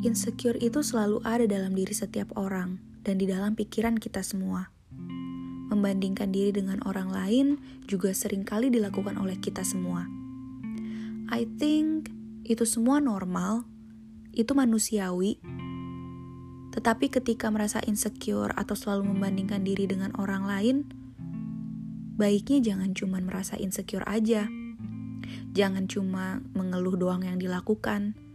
Insecure itu selalu ada dalam diri setiap orang dan di dalam pikiran kita semua. Membandingkan diri dengan orang lain juga sering kali dilakukan oleh kita semua. I think itu semua normal, itu manusiawi. Tetapi ketika merasa insecure atau selalu membandingkan diri dengan orang lain, baiknya jangan cuma merasa insecure aja. Jangan cuma mengeluh doang yang dilakukan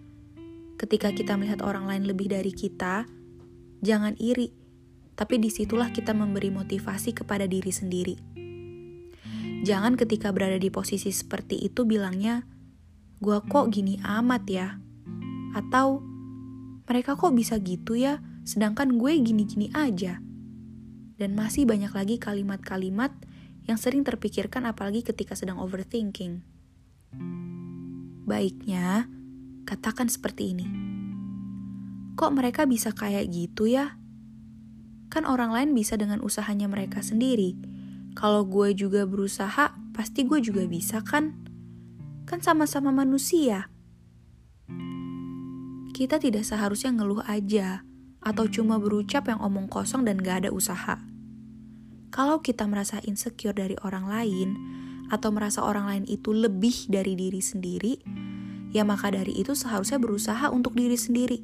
Ketika kita melihat orang lain lebih dari kita, jangan iri, tapi di situlah kita memberi motivasi kepada diri sendiri. Jangan ketika berada di posisi seperti itu bilangnya, gua kok gini amat ya? Atau, mereka kok bisa gitu ya, sedangkan gue gini-gini aja. Dan masih banyak lagi kalimat-kalimat yang sering terpikirkan apalagi ketika sedang overthinking. Baiknya, katakan seperti ini. Kok mereka bisa kayak gitu ya? Kan orang lain bisa dengan usahanya mereka sendiri. Kalau gue juga berusaha, pasti gue juga bisa kan? Kan sama-sama manusia. Kita tidak seharusnya ngeluh aja, atau cuma berucap yang omong kosong dan gak ada usaha. Kalau kita merasa insecure dari orang lain, atau merasa orang lain itu lebih dari diri sendiri, ya maka dari itu seharusnya berusaha untuk diri sendiri.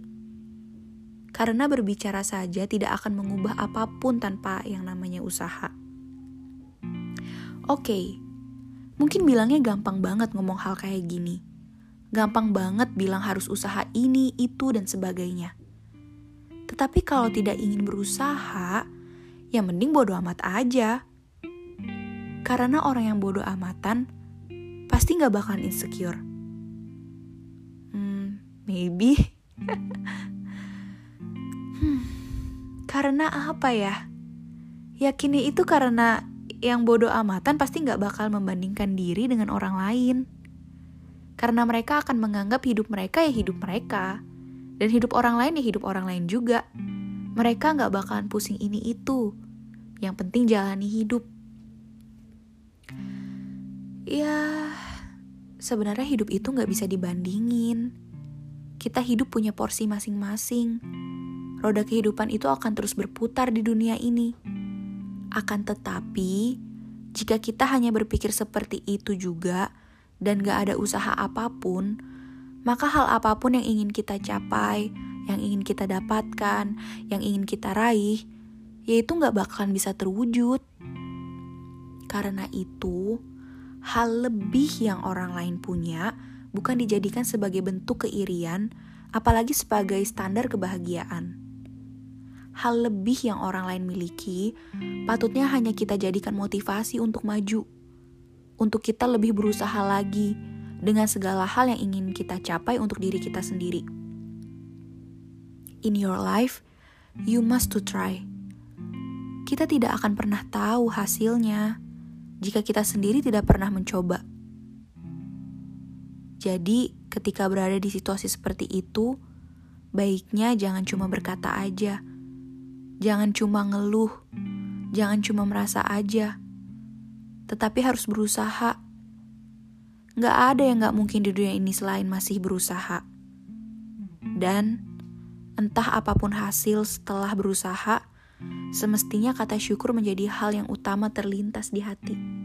Karena berbicara saja tidak akan mengubah apa pun tanpa yang namanya usaha. Oke, mungkin bilangnya gampang banget ngomong hal kayak gini. Gampang banget bilang harus usaha ini, itu, dan sebagainya. Tetapi kalau tidak ingin berusaha, ya mending bodoh amat aja. Karena orang yang bodoh amatan pasti gak bakalan insecure Maybe. hmm, karena apa ya? Yakini itu karena yang bodoh amatan pasti nggak bakal membandingkan diri dengan orang lain. Karena mereka akan menganggap hidup mereka ya hidup mereka. Dan hidup orang lain ya hidup orang lain juga. Mereka nggak bakalan pusing ini itu. Yang penting jalani hidup. Ya, sebenarnya hidup itu nggak bisa dibandingin kita hidup punya porsi masing-masing. Roda kehidupan itu akan terus berputar di dunia ini. Akan tetapi, jika kita hanya berpikir seperti itu juga dan gak ada usaha apa pun, maka hal apa pun yang ingin kita capai, yang ingin kita dapatkan, yang ingin kita raih, yaitu gak bakalan bisa terwujud. Karena itu, hal lebih yang orang lain punya bukan dijadikan sebagai bentuk keirian, apalagi sebagai standar kebahagiaan. Hal lebih yang orang lain miliki, patutnya hanya kita jadikan motivasi untuk maju, untuk kita lebih berusaha lagi dengan segala hal yang ingin kita capai untuk diri kita sendiri. In your life, you must to try. Kita tidak akan pernah tahu hasilnya jika kita sendiri tidak pernah mencoba. Jadi, ketika berada di situasi seperti itu, baiknya jangan cuma berkata aja. Jangan cuma ngeluh. Jangan cuma merasa aja. Tetapi harus berusaha. Gak ada yang gak mungkin di dunia ini selain masih berusaha. Dan, entah apa pun hasil setelah berusaha, semestinya kata syukur menjadi hal yang utama terlintas di hati.